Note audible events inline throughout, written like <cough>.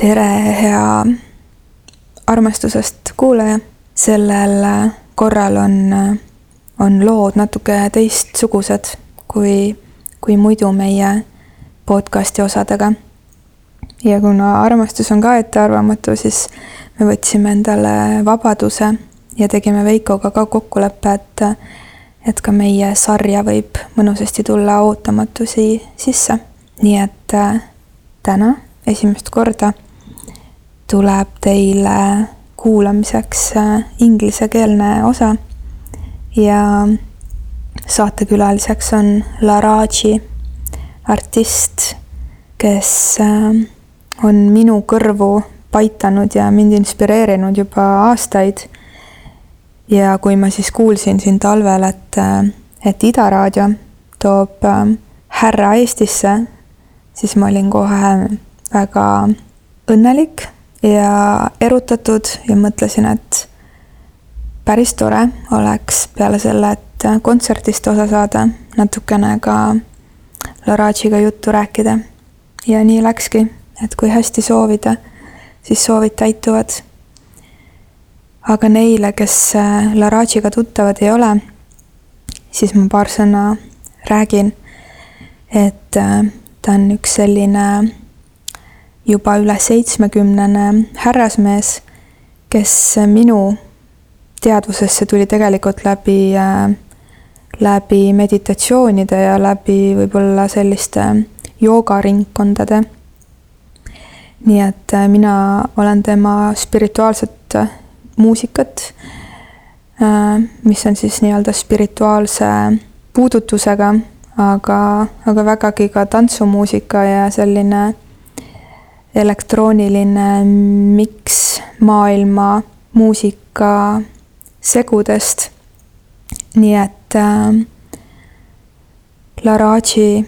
tere, hea armastusest kuulaja. sellel korral on, on lood natuke teistsugused kui, kui muidu meie podcasti osadega. ja kuna armastus on ka ettearvamatu, siis me võtsime endale vabaduse ja tegime Veikoga ka kokkuleppe, et, et ka meie sarja võib mõnusasti tulla ootamatusi sisse. nii et täna esimest korda tuleb teile kuulamiseks äh, inglisekeelne osa ja saatekülaliseks on Laraji, artist, kes äh, on minu kõrvu paitanud ja mind inspireerinud juba aastaid. ja kui ma siis kuulsin siin talvel, et, äh, et Ida Raadio toob härra Eestisse, siis ma olin kohe väga õnnelik ja erutatud ja mõtlesin, et päris tore oleks peale selle, et kontserdist osa saada, natukene ka Larajiga juttu rääkida. ja nii läkski, et kui hästi soovida, siis soovid täituvad. aga neile, kes Larajiga tuttavad ei ole, siis ma paar sõna räägin, et ta on üks selline juba üle seitsmekümnene härrasmees, kes minu teadvusesse tuli tegelikult läbi, äh, läbi meditatsioonide ja läbi võib-olla selliste joogaringkondade. nii et äh, mina olen tema spirituaalset äh, muusikat, mis on siis nii-öelda spirituaalse puudutusega, aga, aga vägagi ka tantsumuusika ja selline elektrooniline miks maailma muusika segudest. nii et äh, Laraji,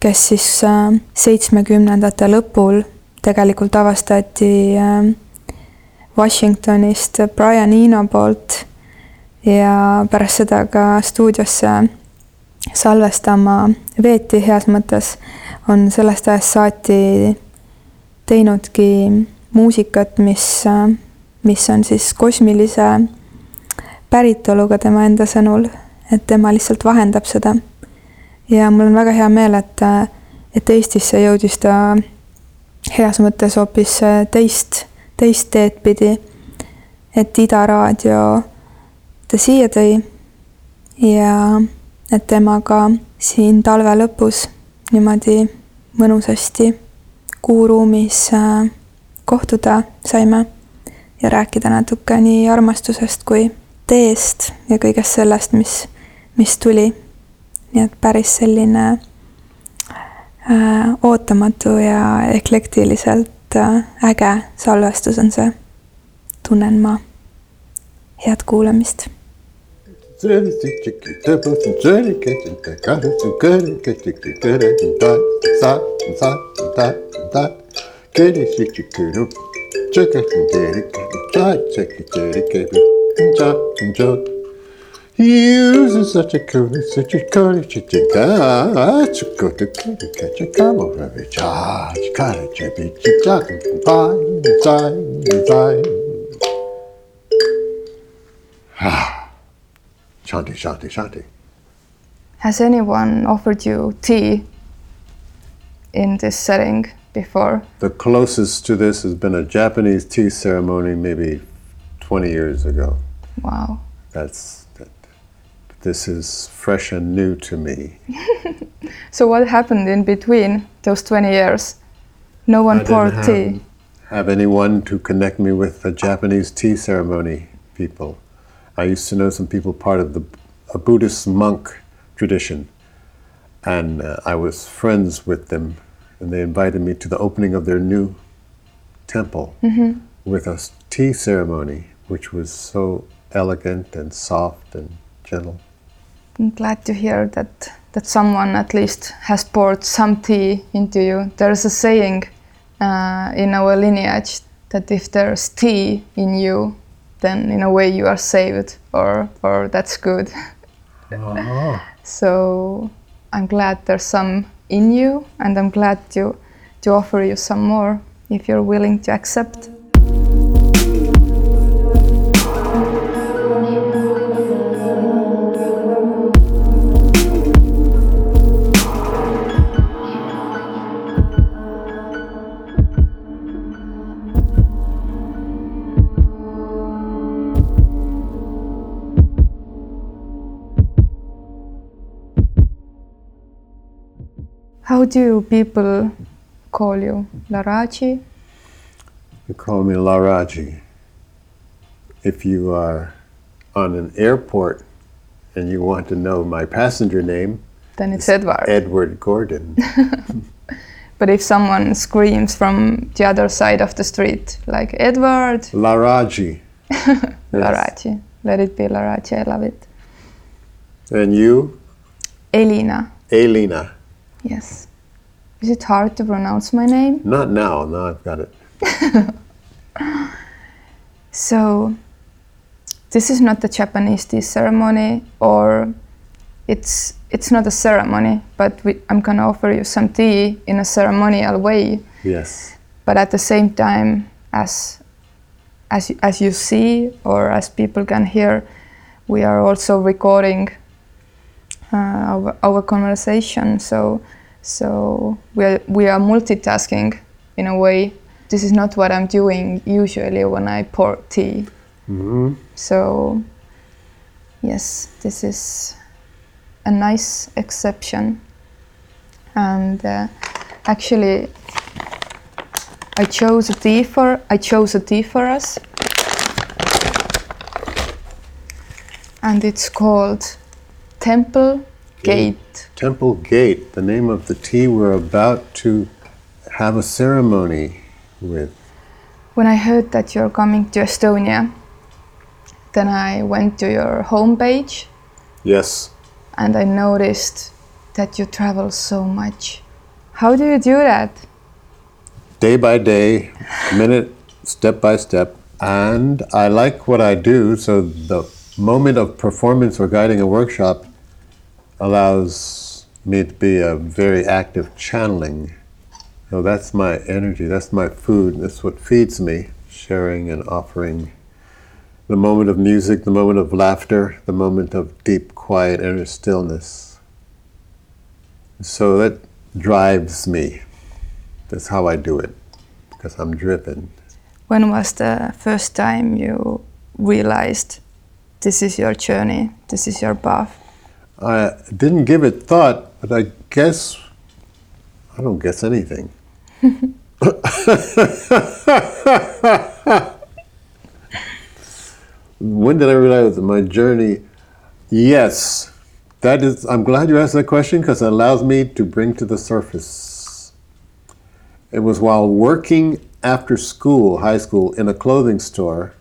kes siis äh, seitsmekümnendate lõpul tegelikult avastati äh, Washingtonist Brian Eno poolt ja pärast seda ka stuudiosse salvestama veeti heas mõttes, on sellest ajast saati teinudki muusikat, mis, mis on siis kosmilise päritoluga tema enda sõnul, et tema lihtsalt vahendab seda. ja mul on väga hea meel, et, et Eestisse jõudis ta heas mõttes hoopis teist, teist teed pidi. et Ida Raadio ta siia tõi ja et temaga siin talve lõpus niimoodi mõnusasti kuuruumis äh, kohtuda saime ja rääkida natuke nii armastusest kui teest ja kõigest sellest, mis, mis tuli. nii et päris selline äh, ootamatu ja eklektiliselt äh, äge salvestus on see, tunnen ma. head kuulamist Using such a cool, such a cool, such a catch, go to catch a camel, every charge, catch a bitch, jack, fine, fine, fine. Ah, shanty, shanty, shanty. Has anyone offered you tea in this setting before? The closest to this has been a Japanese tea ceremony maybe 20 years ago. Wow. That's that. This is fresh and new to me. <laughs> so what happened in between those 20 years? No one I poured didn't tea. Have, have anyone to connect me with the Japanese tea ceremony people? I used to know some people part of the a Buddhist monk tradition, and uh, I was friends with them, and they invited me to the opening of their new temple with a tea ceremony, which was so elegant and soft and gentle. I'm glad to hear that that someone at least has poured some tea into you. There's a saying uh, in our lineage that if there's tea in you, then in a way you are saved, or or that's good. <laughs> So I'm glad there's some in you, and I'm glad to to offer you some more. if you're willing to accept. How do people call you? Larachi? You call me Laraji. If you are on an airport and you want to know my passenger name, Then it's Edward. Edward Gordon. <laughs> But if someone screams from the other side of the street, like Edward, Laraji. <laughs> Larachi, let it be Larachi, I love it. And you, Elina, Elena. Yes. Is it hard to pronounce my name? Not now, now I've got it. <laughs> So, this is not the Japanese tea ceremony, or it's it's not a ceremony, but we, I'm gonna offer you some tea in a ceremonial way. Yes. But at the same time, as as you- as you see or as people can hear, we are also recording our, our conversation. So so we are we are multitasking in a way. This is not what I'm doing usually when I pour tea. hmm So, yes, this is a nice exception. And uh, actually, I chose a tea for I chose a tea for us, and it's called Temple Gate. Temple Gate, the name of the tea we're about to have a ceremony with. When I heard that you're coming to Estonia, then I went to your homepage Yes. and I noticed that you travel so much. How do you do that? Day by day, minute, step by step. And I like what I do, so the moment of performance or guiding a workshop allows me to be a very active channeling. So that's my energy, that's my food, that's what feeds me, sharing and offering the moment of music, the moment of laughter, the moment of deep, quiet inner stillness. So that drives me. That's how I do it, because I'm driven. When was the first time you realized this is your journey, this is your path? I didn't give it thought, but I guess I don't guess anything. when did I realize my journey? Yes, that is. I'm glad you asked that question because it allows me to bring to the surface. It was while working after school, high school, in a clothing store.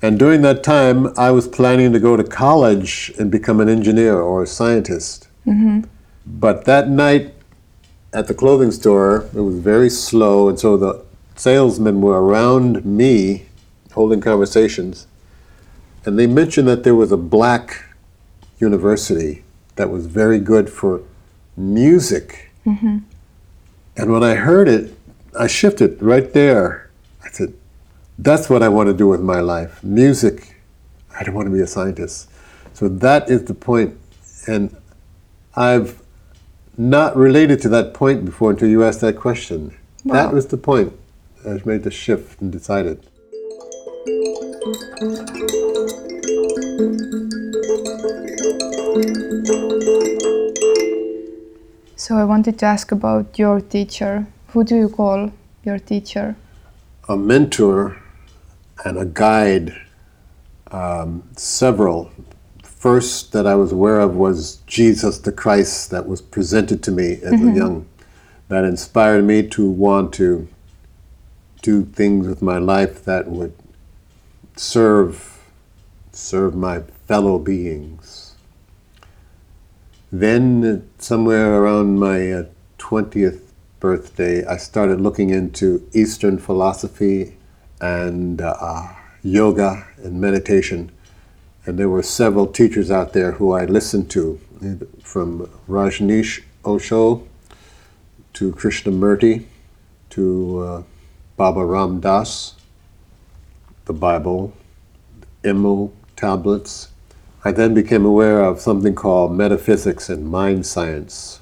And during that time, I was planning to go to college and become an engineer or a scientist. Mm-hmm. But that night at the clothing store, it was very slow, and so the salesmen were around me holding conversations. And they mentioned that there was a black university that was very good for music. Mm-hmm. And when I heard it, I shifted right there. I said, that's what I want to do with my life music. I don't want to be a scientist. So that is the point. And I've not related to that point before until you asked that question. That was the point. I made the shift and decided. So I wanted to ask about your teacher. Who do you call your teacher? a mentor and a guide, um, several. First that I was aware of was Jesus the Christ that was presented to me as a young, that inspired me to want to do things with my life that would serve, serve my fellow beings. Then, somewhere around my uh, 20th birthday, I started looking into Eastern philosophy and uh, yoga and meditation. And there were several teachers out there who I listened to, from Rajneesh Osho to Krishnamurti to uh, Baba Ram Dass, the Bible, Imel tablets. I then became aware of something called metaphysics and mind science,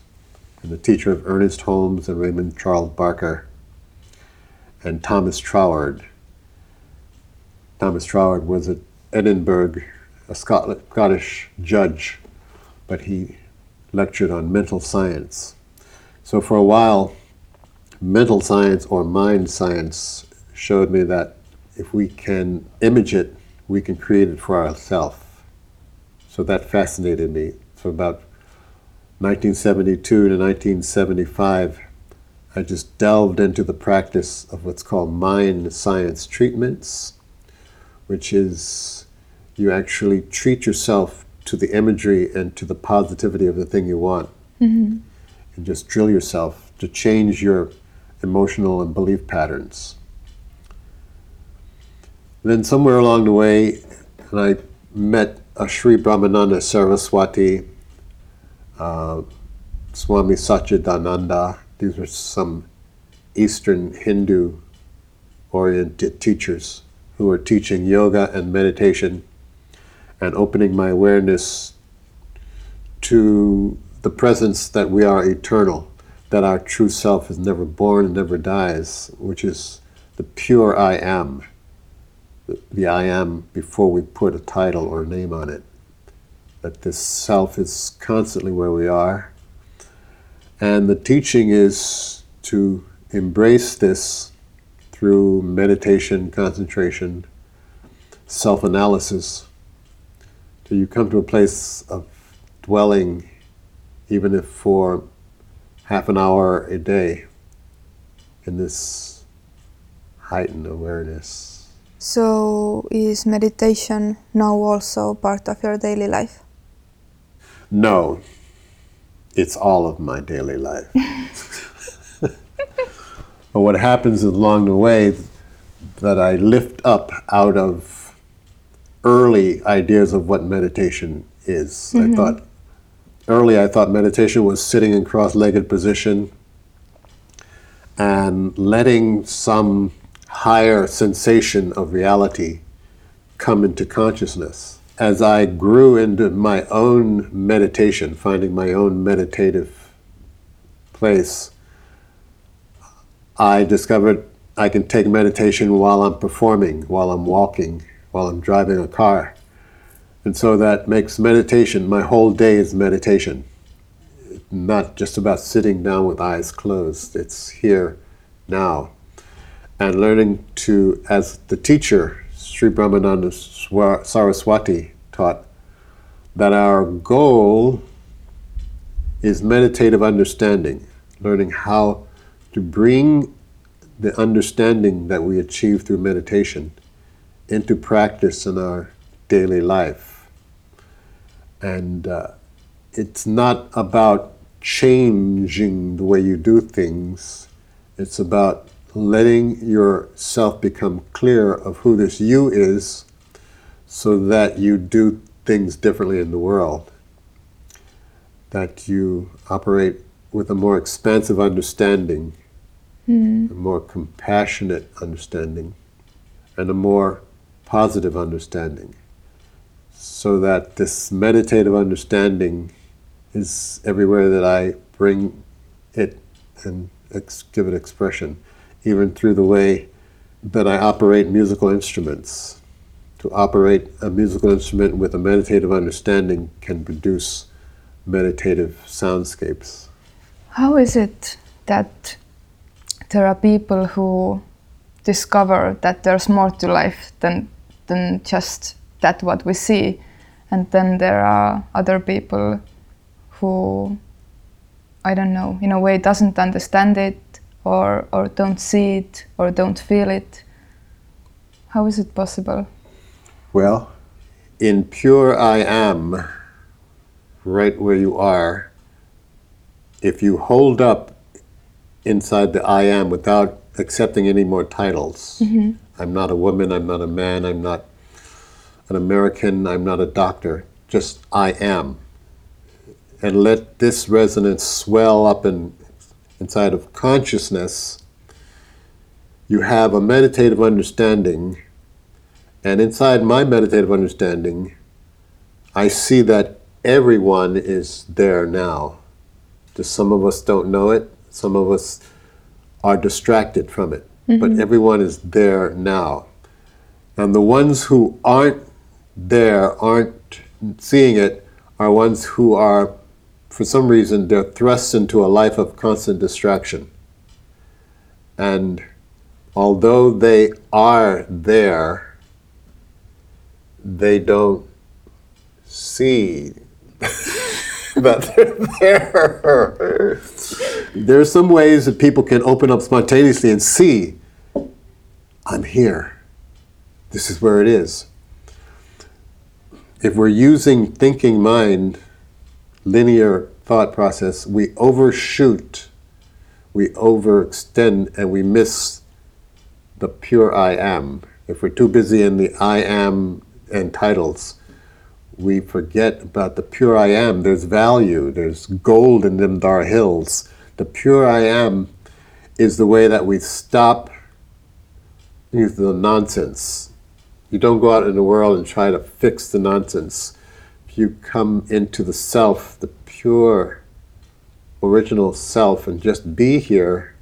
and the teacher of Ernest Holmes and Raymond Charles Barker, and Thomas Troward. Thomas Troward was at Edinburgh, a Scot- Scottish judge, but he lectured on mental science. So for a while, mental science or mind science showed me that if we can image it, we can create it for ourselves. So that fascinated me. So about 1972 to 1975, I just delved into the practice of what's called mind science treatments, which is you actually treat yourself to the imagery and to the positivity of the thing you want. And just drill yourself to change your emotional and belief patterns. Then, somewhere along the way, and I met a Sri Brahmananda Saraswati, uh, Swami Satchidananda. These were some Eastern Hindu oriented teachers who are teaching yoga and meditation and opening my awareness to the presence that we are eternal, that our true self is never born and never dies, which is the pure I am, the, the I am before we put a title or name on it. That this self is constantly where we are. And the teaching is to embrace this through meditation, concentration, self analysis, till you come to a place of dwelling, even if for half an hour a day, in this heightened awareness. So, is meditation now also part of your daily life? No, it's all of my daily life. <laughs> but what happens along the way that I lift up out of early ideas of what meditation is. I mm-hmm. thought early I thought meditation was sitting in cross-legged position and letting some higher sensation of reality come into consciousness. As I grew into my own meditation, finding my own meditative place, I discovered I can take meditation while I'm performing, while I'm walking, while I'm driving a car. And so that makes meditation, my whole day is meditation. Not just about sitting down with eyes closed, it's here, now. And learning to, as the teacher, Sri Brahmananda Saraswati taught, that our goal is meditative understanding, learning how to bring the understanding that we achieve through meditation into practice in our daily life. And uh, it's not about changing the way you do things, it's about letting yourself become clear of who this you is so that you do things differently in the world. That you operate with a more expansive understanding, Hmm. a more compassionate understanding, and a more positive understanding. So that this meditative understanding is everywhere that I bring it and ex- give it expression, even through the way that I operate musical instruments. To operate a musical instrument with a meditative understanding can produce meditative soundscapes. How is it that there are people who discover that there's more to life than than just that what we see, and then there are other people who I don't know in a way doesn't understand it or or don't see it or don't feel it. How is it possible? Well, in pure I am, right where you are, if you hold up inside the I am without accepting any more titles, mm-hmm. I'm not a woman, I'm not a man, I'm not an American, I'm not a doctor, just I am. And let this resonance swell up in, inside of consciousness, you have a meditative understanding, and inside my meditative understanding, I see that everyone is there now. Just some of us don't know it, some of us are distracted from it, but mm-hmm. everyone is there now. And the ones who aren't there, aren't seeing it, are ones who are, for some reason, they're thrust into a life of constant distraction. And although they are there, they don't see <laughs> that they're there. <laughs> There are some ways that people can open up spontaneously and see, I'm here. This is where it is. If we're using thinking mind, linear thought process, we overshoot, we overextend, and we miss the pure I am. If we're too busy in the I am and titles, we forget about the pure I am. There's value, there's gold in them Dar hills. The pure I am is the way that we stop the nonsense. You don't go out in the world and try to fix the nonsense. You come into the self, the pure original self, and just be here,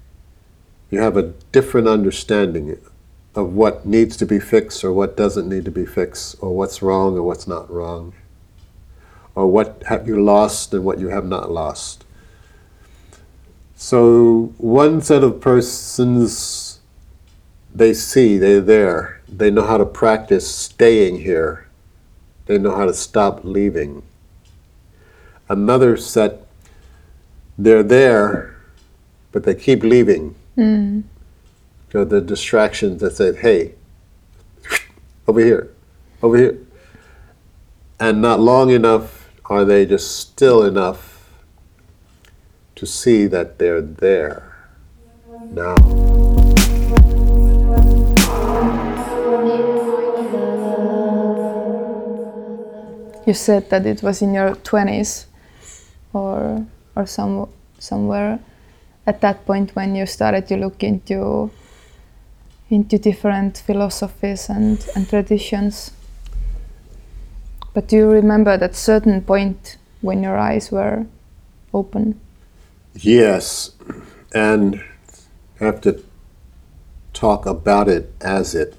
you have a different understanding of what needs to be fixed or what doesn't need to be fixed, or what's wrong or what's not wrong, or what have you lost and what you have not lost. So, one set of persons, they see, they're there, they know how to practice staying here, they know how to stop leaving. Another set, they're there, but they keep leaving. Hmm. So the distractions that say, hey, over here, over here. And not long enough are they just still enough to see that they're there now. You said that it was in your 20s or or some somewhere at that point when you started to look into into different philosophies and, and traditions. But do you remember that certain point when your eyes were open? Yes, and have to talk about it as it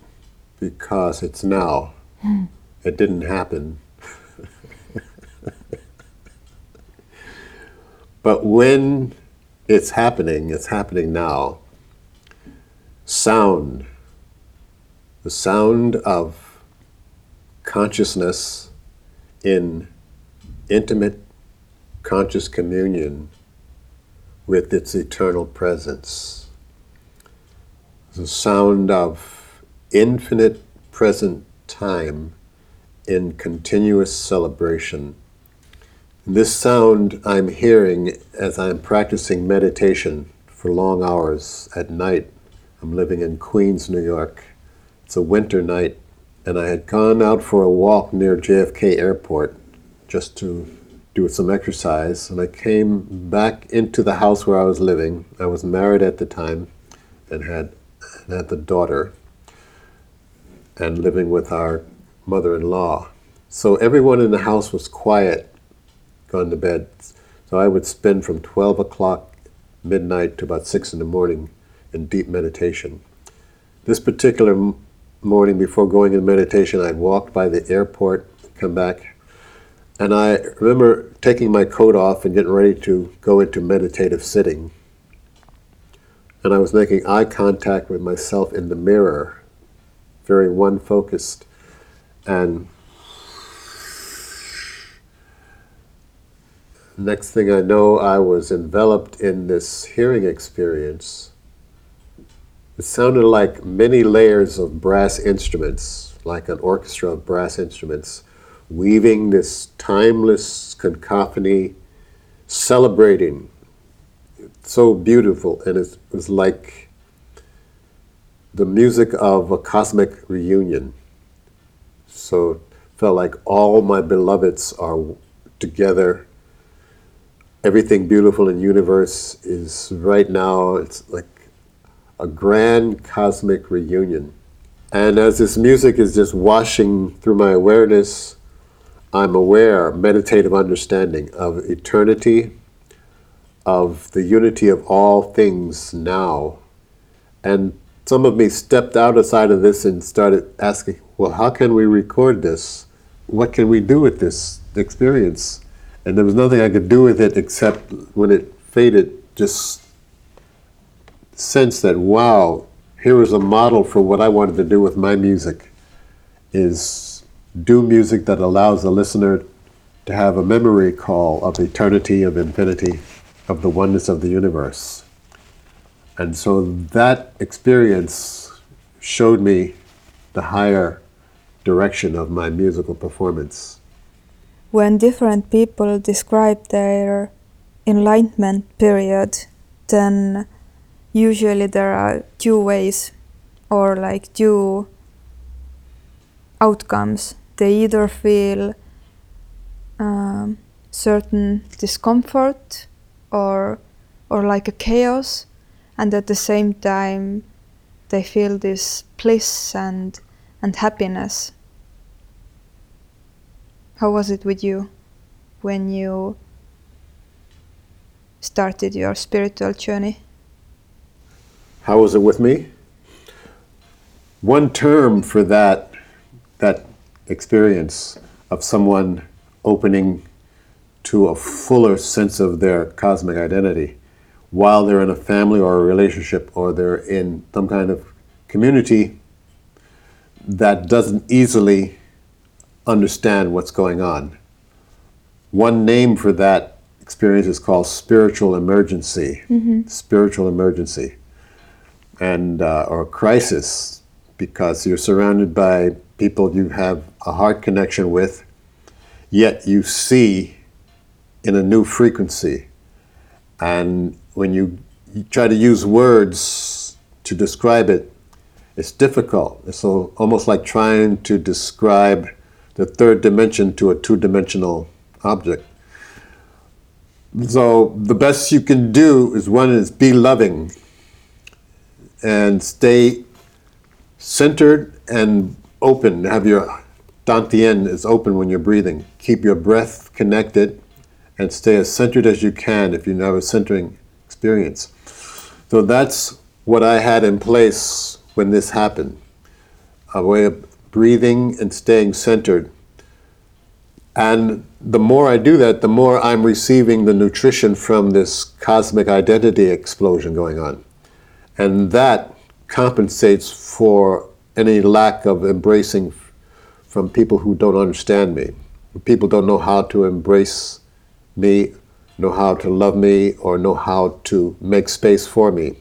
because it's now. Hmm. It didn't happen. but when it's happening, it's happening now. Sound, the sound of consciousness in intimate conscious communion with its eternal presence. The sound of infinite present time in continuous celebration. This sound I'm hearing as I'm practicing meditation for long hours at night. I'm living in Queens, New York. It's a winter night, and I had gone out for a walk near JFK Airport just to do some exercise, and I came back into the house where I was living. I was married at the time and had, and had the daughter and living with our mother in law. So everyone in the house was quiet, gone to bed. So I would spend from 12 o'clock midnight to about 6 in the morning in deep meditation. This particular morning before going in meditation, I'd walked by the airport, come back, and I remember taking my coat off and getting ready to go into meditative sitting. And I was making eye contact with myself in the mirror, very one focused. And next thing I know, I was enveloped in this hearing experience. It sounded like many layers of brass instruments, like an orchestra of brass instruments, weaving this timeless cacophony, celebrating. It's So beautiful, and it was like the music of a cosmic reunion. So it felt like all my beloveds are together. Everything beautiful in universe is right now. It's like a grand cosmic reunion. And as this music is just washing through my awareness, I'm aware, meditative understanding of eternity, of the unity of all things now. And some of me stepped out outside of this and started asking, well, how can we record this? What can we do with this experience? And there was nothing I could do with it except when it faded, just sense that, wow, here is a model for what I wanted to do with my music, is do music that allows the listener to have a memory call of eternity, of infinity, of the oneness of the universe. And so that experience showed me the higher direction of my musical performance. When different people describe their enlightenment period, then usually there are two ways or like two outcomes. They either feel um, certain discomfort or or like a chaos and at the same time they feel this bliss and and happiness. How was it with you when you started your spiritual journey? How was it with me? One term for that that experience of someone opening to a fuller sense of their cosmic identity while they're in a family or a relationship or they're in some kind of community that doesn't easily understand what's going on. One name for that experience is called spiritual emergency. Mm-hmm. Spiritual emergency, and uh, or crisis, because you're surrounded by people you have a heart connection with, yet you see in a new frequency, and when you, you try to use words to describe it, it's difficult. It's so almost like trying to describe the third dimension to a two dimensional object. So the best you can do is one is be loving and stay centered and open. Have your dantian is open when you're breathing. Keep your breath connected and stay as centered as you can if you have a centering experience. So that's what I had in place when this happened a way of breathing and staying centered. And the more I do that, the more I'm receiving the nutrition from this cosmic identity explosion going on. And that compensates for any lack of embracing from people who don't understand me. People don't know how to embrace me know how to love me or know how to make space for me.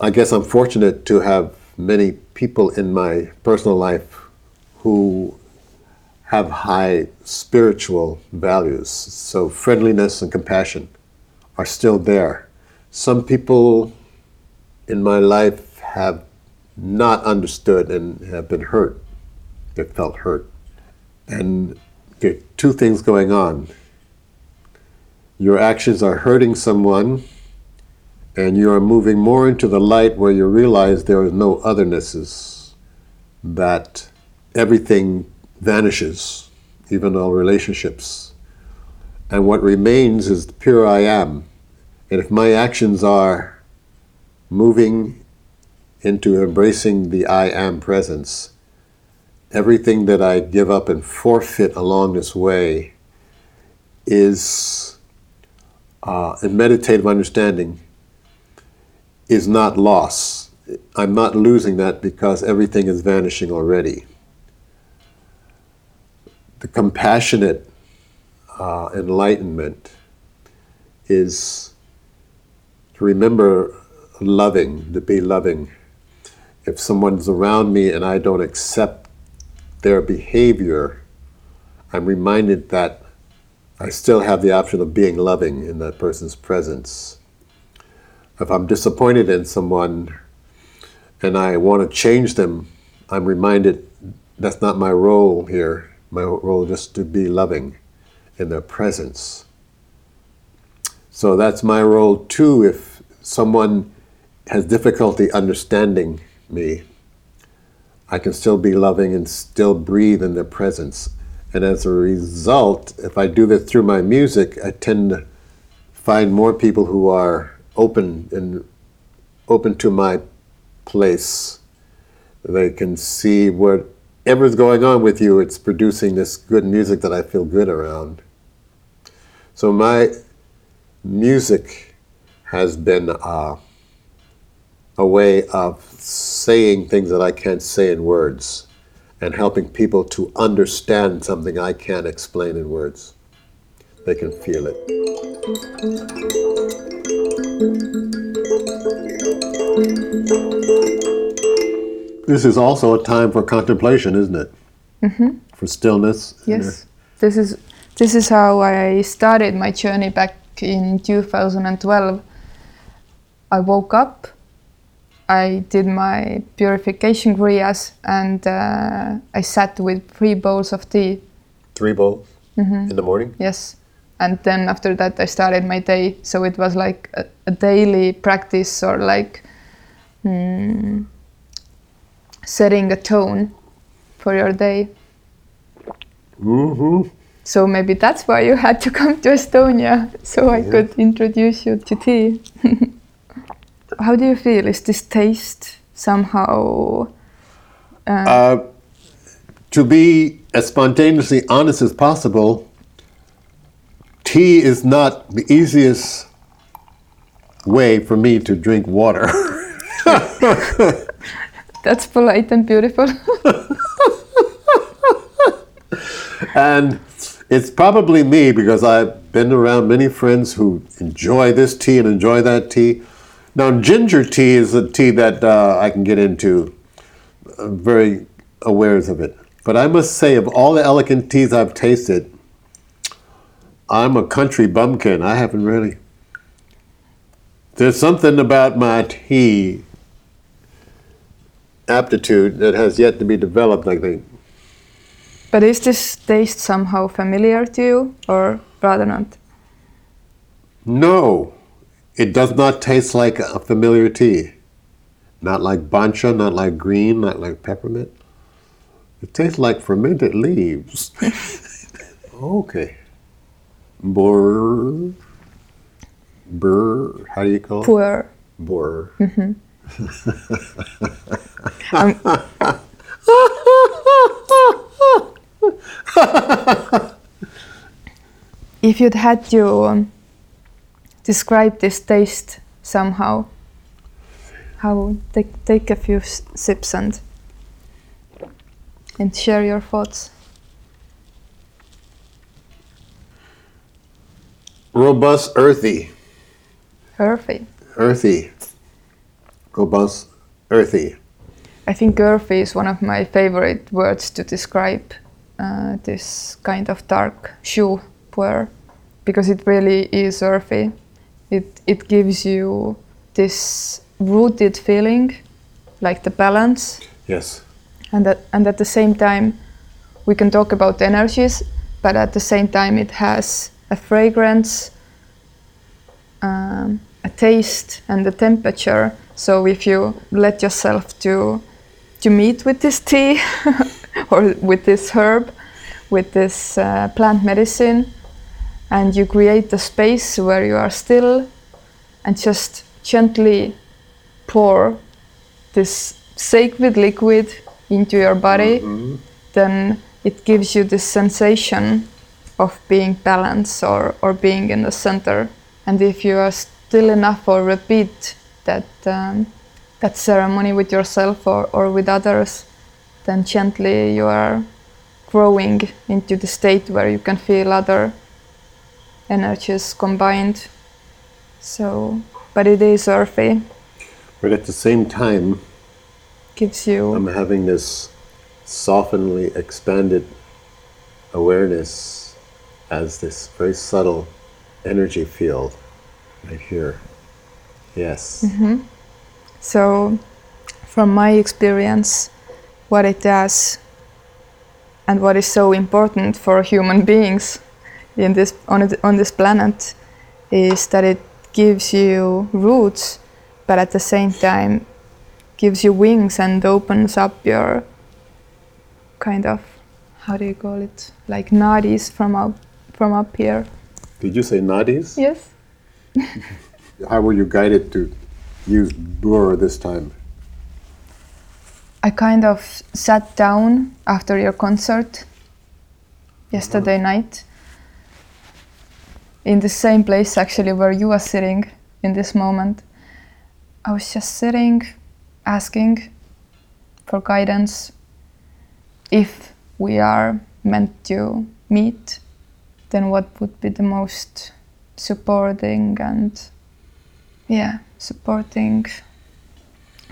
I guess I'm fortunate to have many people in my personal life who have high spiritual values. So friendliness and compassion are still there. Some people in my life have not understood and have been hurt. They felt hurt. And there are two things going on your actions are hurting someone, and you are moving more into the light where you realize there are no othernesses, that everything vanishes, even all relationships. And what remains is the pure I am. And if my actions are moving into embracing the I am presence, everything that I give up and forfeit along this way is uh, and meditative understanding is not loss. I'm not losing that because everything is vanishing already. The compassionate uh, enlightenment is to remember loving, to be loving. If someone's around me and I don't accept their behavior, I'm reminded that I still have the option of being loving in that person's presence. If I'm disappointed in someone and I want to change them, I'm reminded that's not my role here. My role is just to be loving in their presence. So that's my role too. If someone has difficulty understanding me, I can still be loving and still breathe in their presence. And as a result, if I do this through my music, I tend to find more people who are open and open to my place. They can see whatever's going on with you, it's producing this good music that I feel good around. So my music has been uh, a way of saying things that I can't say in words and helping people to understand something I can't explain in words. They can feel it. This is also a time for contemplation, isn't it? Mm-hmm. For stillness. Yes. This is this is how I started my journey back in 2012. I woke up, I did my purification kriyas, and uh, I sat with three bowls of tea. Three bowls in the morning? Yes. And then after that, I started my day. So it was like a, a daily practice or like mm, setting a tone for your day. Mm-hmm. So maybe that's why you had to come to Estonia, so I could introduce you to tea. <laughs> How do you feel? Is this taste somehow? Uh, to be as spontaneously honest as possible, tea is not the easiest way for me to drink water. <laughs> That's polite and beautiful. <laughs> and it's probably me because I've been around many friends who enjoy this tea and enjoy that tea. Now, ginger tea is a tea that uh, I can get into. I'm very aware of it. But I must say, of all the elegant teas I've tasted, I'm a country bumpkin. I haven't really. There's something about my tea aptitude that has yet to be developed, I think. but is this taste somehow familiar to you, or rather not? No, it does not taste like a familiar tea. Not like bancha, not like green, not like peppermint. It tastes like fermented leaves. <laughs> okay. Bor. Burr. How do you call it? Poor. Bor. <laughs> <laughs> If you'd had to um, describe this taste somehow, how take take a few sips and and share your thoughts. Robust, earthy. Earthy. Earthy. Robust, earthy. I think earthy is one of my favorite words to describe uh, this kind of dark shou puer because it really is earthy. It, it gives you this rooted feeling, like the balance, Yes. and that, and at the same time, we can talk about the energies, but at the same time, it has a fragrance, um, a taste, and a temperature. So if you let yourself to to meet with this tea <laughs> or with this herb, with this uh, plant medicine, and you create a space where you are still and just gently pour this sacred liquid into your body, then it gives you this sensation of being balanced or, or being in the center. And if you are still enough or repeat that, um, that ceremony with yourself or, or with others, then gently you are growing into the state where you can feel other energies combined. So, but it is earthy, But at the same time, gives you I'm having this softeningly expanded awareness as this very subtle energy field right here. Yes. Mm-hmm. So, from my experience, what it does and what is so important for human beings in this on, it, on this planet is that it gives you roots but at the same time gives you wings and opens up your kind of how do you call it? Like nadis from up from up here. Did you say nadis? yes. How were you guided to use bur this time? i kind of sat down after your concert yesterday uh-huh. night in the same place actually where you are sitting in this moment. I was just sitting asking for guidance if we are meant to meet then what would be the most supporting and yeah supporting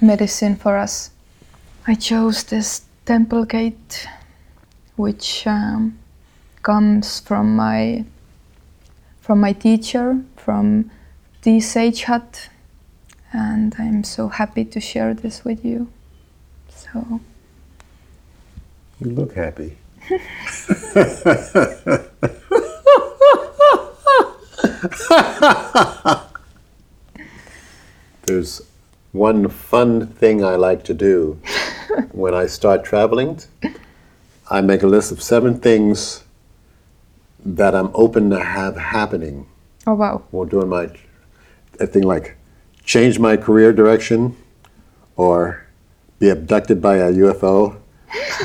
medicine for us? I chose this temple gate which um, comes from my from my teacher from the sage hut and i'm so happy to share this with you so You look happy. <laughs> There's one fun thing I like to do <laughs> when I start traveling. I make a list of seven things that I'm open to have happening oh wow while doing my a thing like change my career direction or be abducted by a UFO.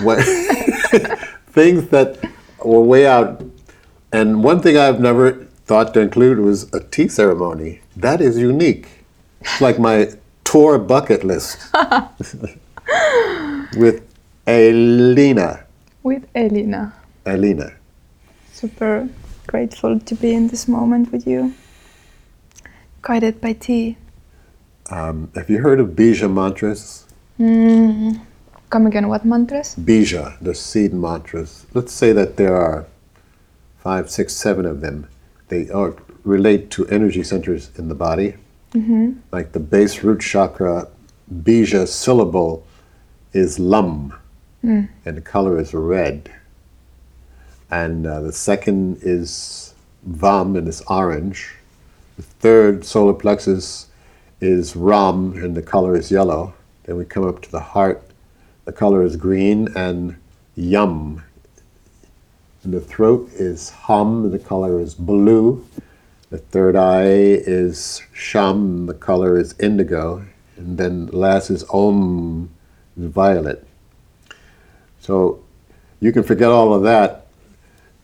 What, <laughs> things that were way out. And one thing I've never thought to include was a tea ceremony. That is unique. It's like my tour bucket list <laughs> with Elena. with Elena. Elena. Super grateful to be in this moment with you guided by tea Um, have you heard of Bija mantras? Hmm. come again what mantras Bija, the seed mantras. Let's say that there are five, six, seven of them. They are, relate to energy centers in the body. Mm-hmm. Like the base root chakra, Bija syllable is Lam, hmm. and the color is red. And uh, the second is Vam, and it's orange. The third solar plexus is Ram, and the color is yellow. Then we come up to the heart, the color is green, and Yum. And the throat is Hum, the color is blue. The third eye is Sham, the color is indigo. And then last is Om, violet. So you can forget all of that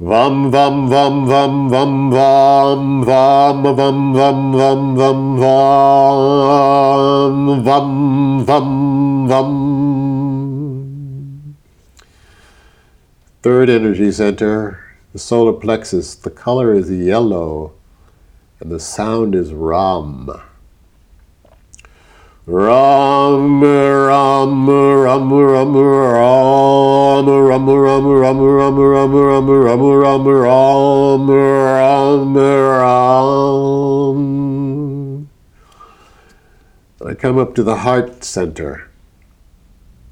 Vam vam vam vam vam vam vam vam vam vam vam vam vam vam vam. Third energy center, the solar plexus. The color is yellow, and the sound is ram. Ram, ram, ram, ram, ram, ram, ram, ram, ram, ram, ram, ram, ram, ram, ram, ram. I come up to the heart center.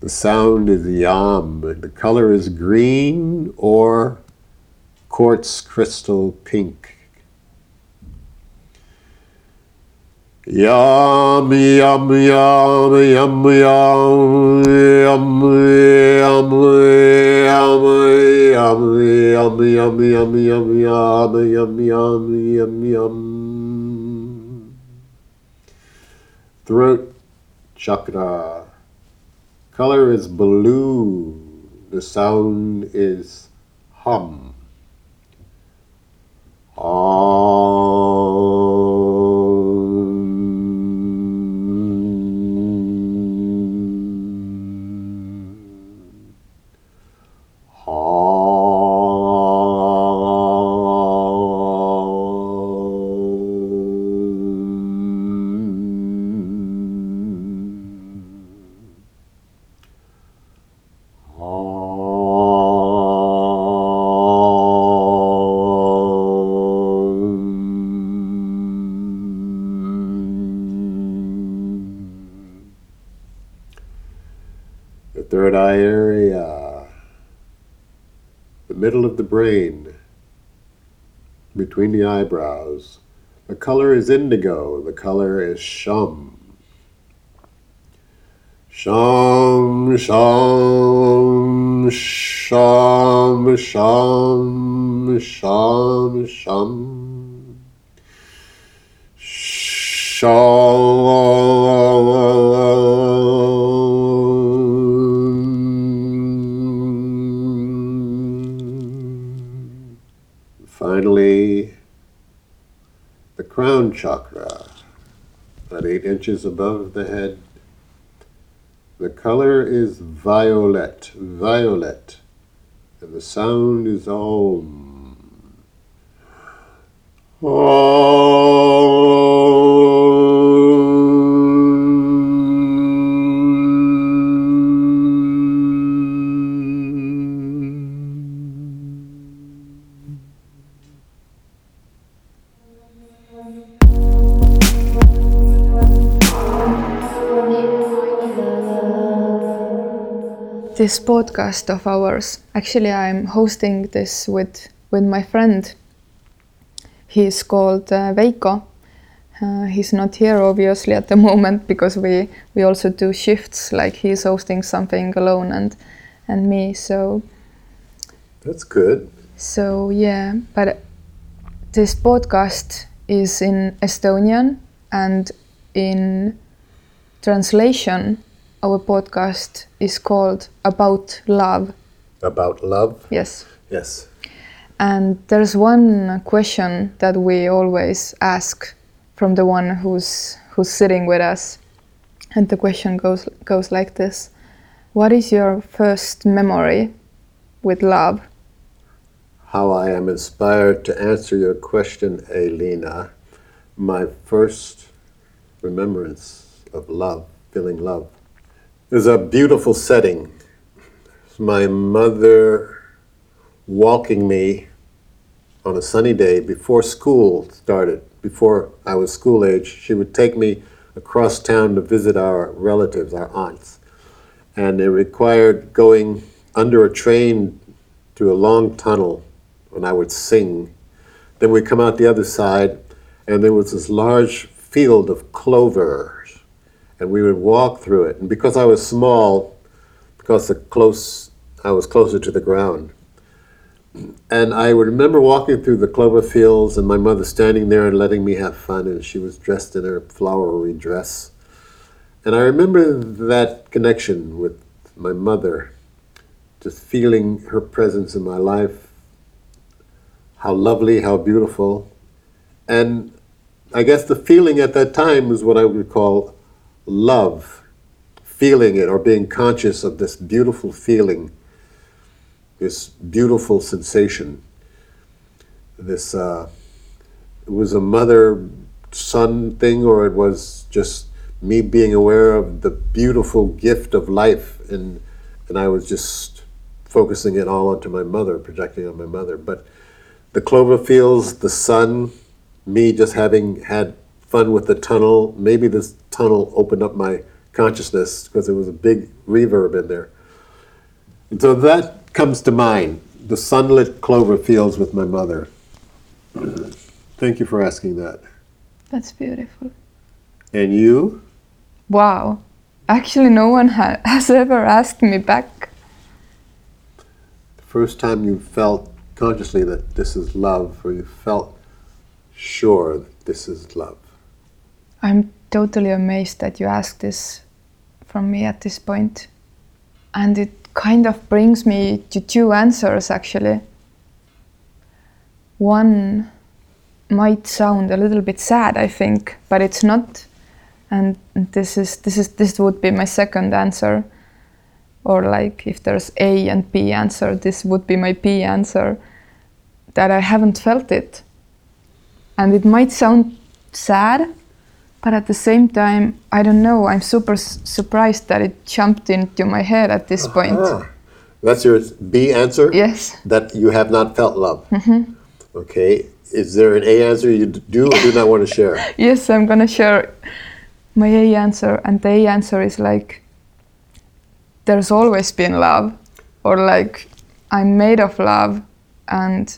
The sound is yam. The color is green or quartz crystal pink. Yum, yum, yum, yum, yum, yum, yum, yum, yum, yum, yum, yum, yum, yum, yum, yum, yum. Throat chakra. Color is blue. The sound is hum. Om. Eyebrows. The color is indigo, the color is shum. Sham, sham, sham, sham, sham, sham. At eight inches above the head. The color is violet, violet, and the sound is Om. Om. This podcast of ours, actually, I'm hosting this with with my friend. He's called uh, Veiko. Uh, he's not here obviously at the <laughs> moment because we we also do shifts. Like he's hosting something alone and and me. So That's good. so yeah, but this podcast is in Estonian and in translation our podcast is called About Love. About love? Yes. Yes. And there's one question that we always ask from the one who's who's sitting with us. And the question goes goes like this. What is your first memory with love? How I am inspired to answer your question, Elena. My first remembrance of love, feeling love, is a beautiful setting. My mother walking me on a sunny day before school started, before I was school age, she would take me across town to visit our relatives, our aunts. And it required going under a train through a long tunnel and I would sing. Then we'd come out the other side, and there was this large field of clovers, and we would walk through it. And because I was small, because the close, I was closer to the ground, and I would remember walking through the clover fields and my mother standing there and letting me have fun, and she was dressed in her flowery dress. And I remember that connection with my mother, just feeling her presence in my life, how lovely, how beautiful. And I guess the feeling at that time was what I would call love, feeling it or being conscious of this beautiful feeling this beautiful sensation. This uh, it was a mother son thing, or it was just me being aware of the beautiful gift of life, and and I was just focusing it all onto my mother, projecting on my mother. But the clover fields, the sun, me just having had fun with the tunnel. Maybe this tunnel opened up my consciousness because there was a big reverb in there. And so that comes to mind the sunlit clover fields with my mother. <clears throat> Thank you for asking that. That's beautiful. And you? Wow. Actually, no one ha- <laughs> has ever asked me back. The first time you felt consciously that this is love, or you felt sure that this is love. I'm totally amazed that you asked this from me at this point. And it kind of brings me to two answers actually. One might sound a little bit sad, I think, but it's not. And this is this is this would be my second answer. Or like if there's A and B answer, this would be my B answer. That I haven't felt it. And it might sound sad, but at the same time, I don't know. I'm super s- surprised that it jumped into my head at this point. Ah, that's your B answer? Yes. That you have not felt love. Okay. Is there an A answer you do or do not want to share? <laughs> Yes, I'm gonna share my A answer, and the A answer is like there's always been love, or like I'm made of love, and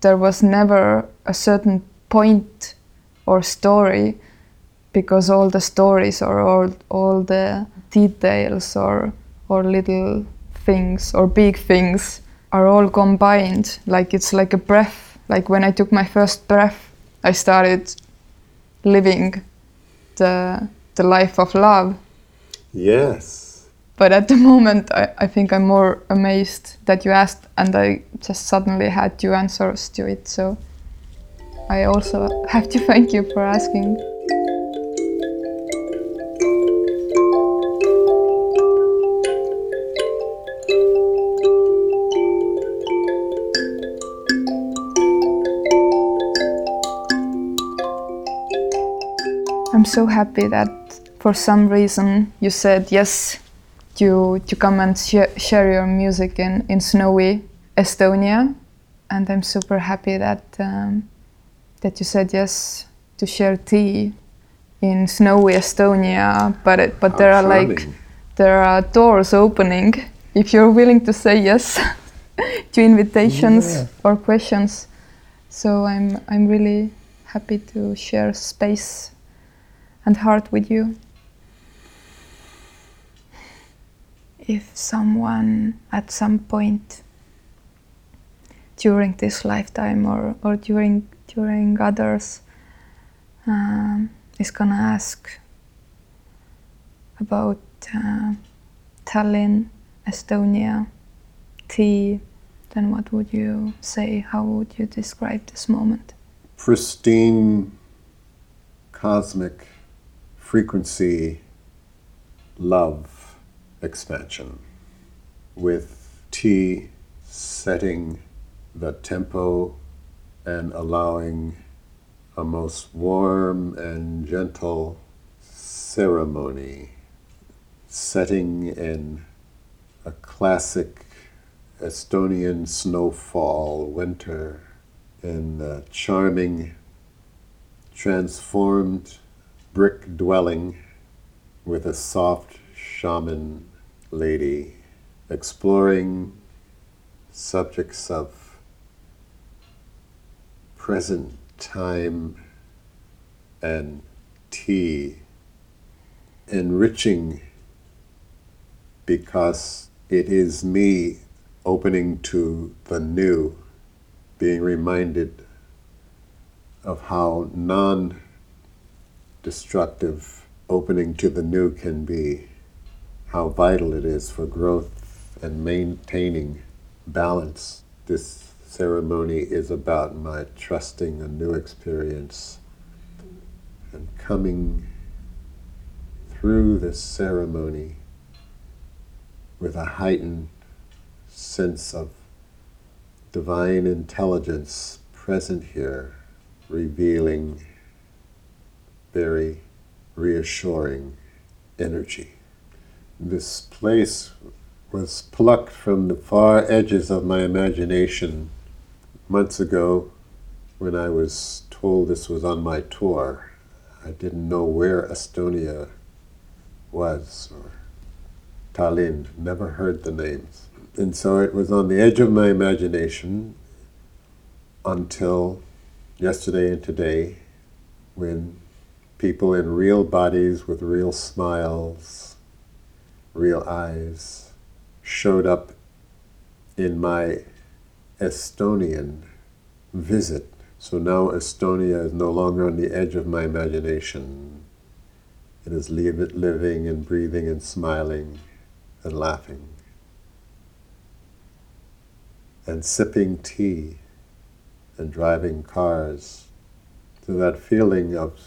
there was never a certain point or story because all the stories or all, all the details or or little things or big things are all combined. Like it's like a breath. Like when i took my first breath i started living the the life of love. Yes. but at the moment I, I think i'm more amazed that you asked and i just suddenly had two answers to it. So i also have to thank you for asking i'm so happy that for some reason you said yes to to come and share, share your music in in snowy Estonia, and I'm super happy that um, that you said yes to share tea in snowy Estonia. But it, but there are like there are doors opening if you're willing to say yes <laughs> to invitations Yeah. or questions. So I'm I'm really happy to share space and heart with you. If someone at some point during this lifetime or, or during during others um, is gonna ask about uh, Tallinn, Estonia, tea, then what would you say? How would you describe this moment? pristine cosmic frequency love expansion with tea setting the tempo and allowing a most warm and gentle ceremony setting in a classic Estonian snowfall winter in a charming, transformed brick dwelling with a soft shaman lady exploring subjects of present time and tea, enriching because it is me opening to the new being reminded of how non destructive opening to the new can be, how vital it is for growth and maintaining balance. This ceremony is about my trusting a new experience and coming through this ceremony with a heightened sense of divine intelligence present here, revealing very reassuring energy. This place was plucked from the far edges of my imagination months ago when I was told this was on my tour. I didn't know where Estonia was or Tallinn, never heard the names. And so it was on the edge of my imagination until yesterday and today when people in real bodies with real smiles, real eyes, showed up in my Estonian visit. So now Estonia is no longer on the edge of my imagination. It is living and breathing and smiling and laughing and sipping tea and driving cars to that feeling of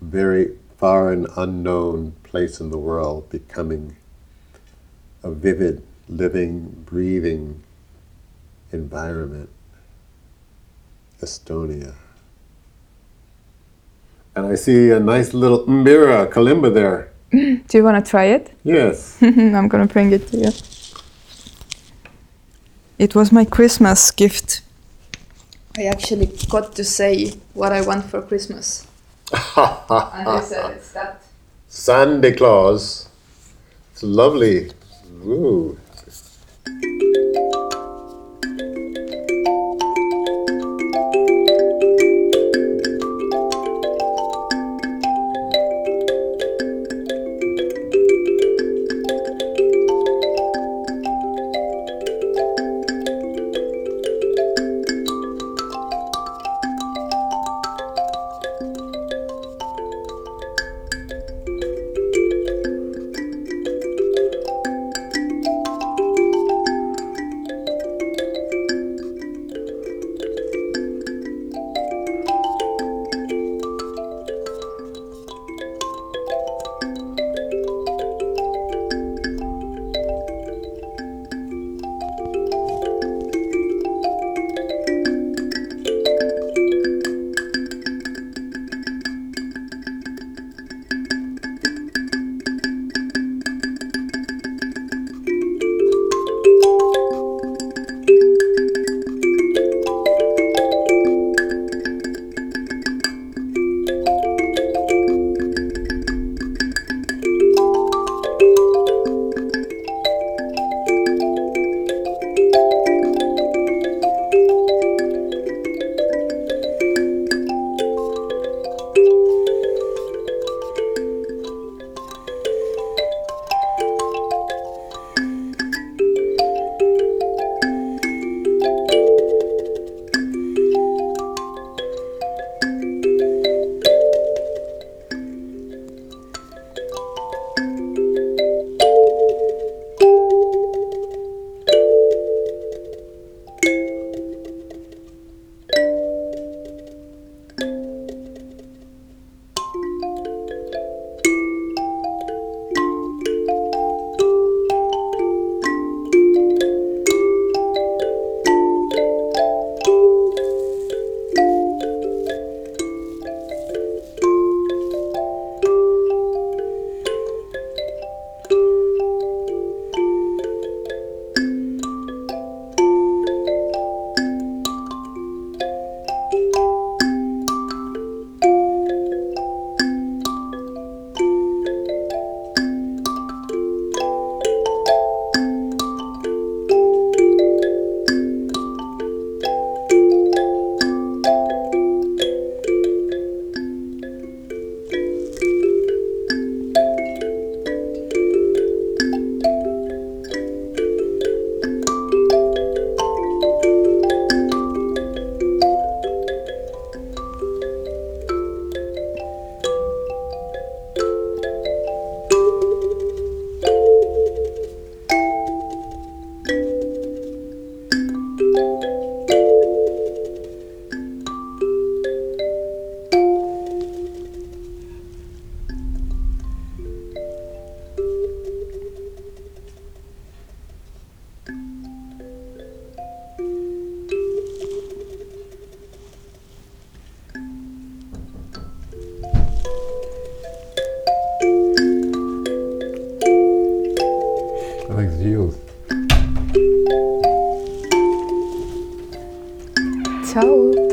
very far and unknown place in the world becoming a vivid, living, breathing environment. Estonia. And I see a nice little mbira, kalimba there. <clears throat> Do you want to try it? Yes. <laughs> I'm gonna bring it to you. It was my Christmas gift. I actually got to say what I want for Christmas. And I said. Santa Claus. It's lovely, Ooh.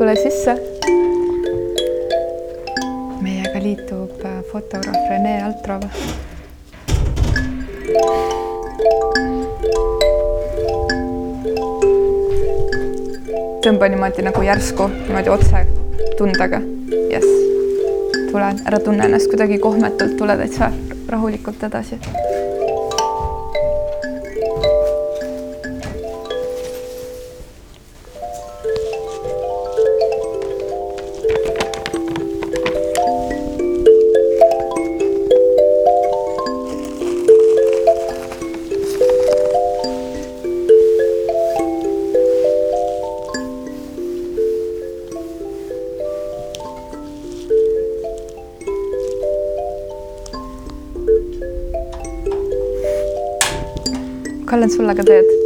Tule sisse. meiega liitub äh, fotograaf Rene Altrov. tõmba niimoodi nagu järsku, niimoodi otse tundega. jess, tule, ära tunne ennast kuidagi kohmetult, tule täitsa rahulikult edasi. mõtlen, et sul aga teed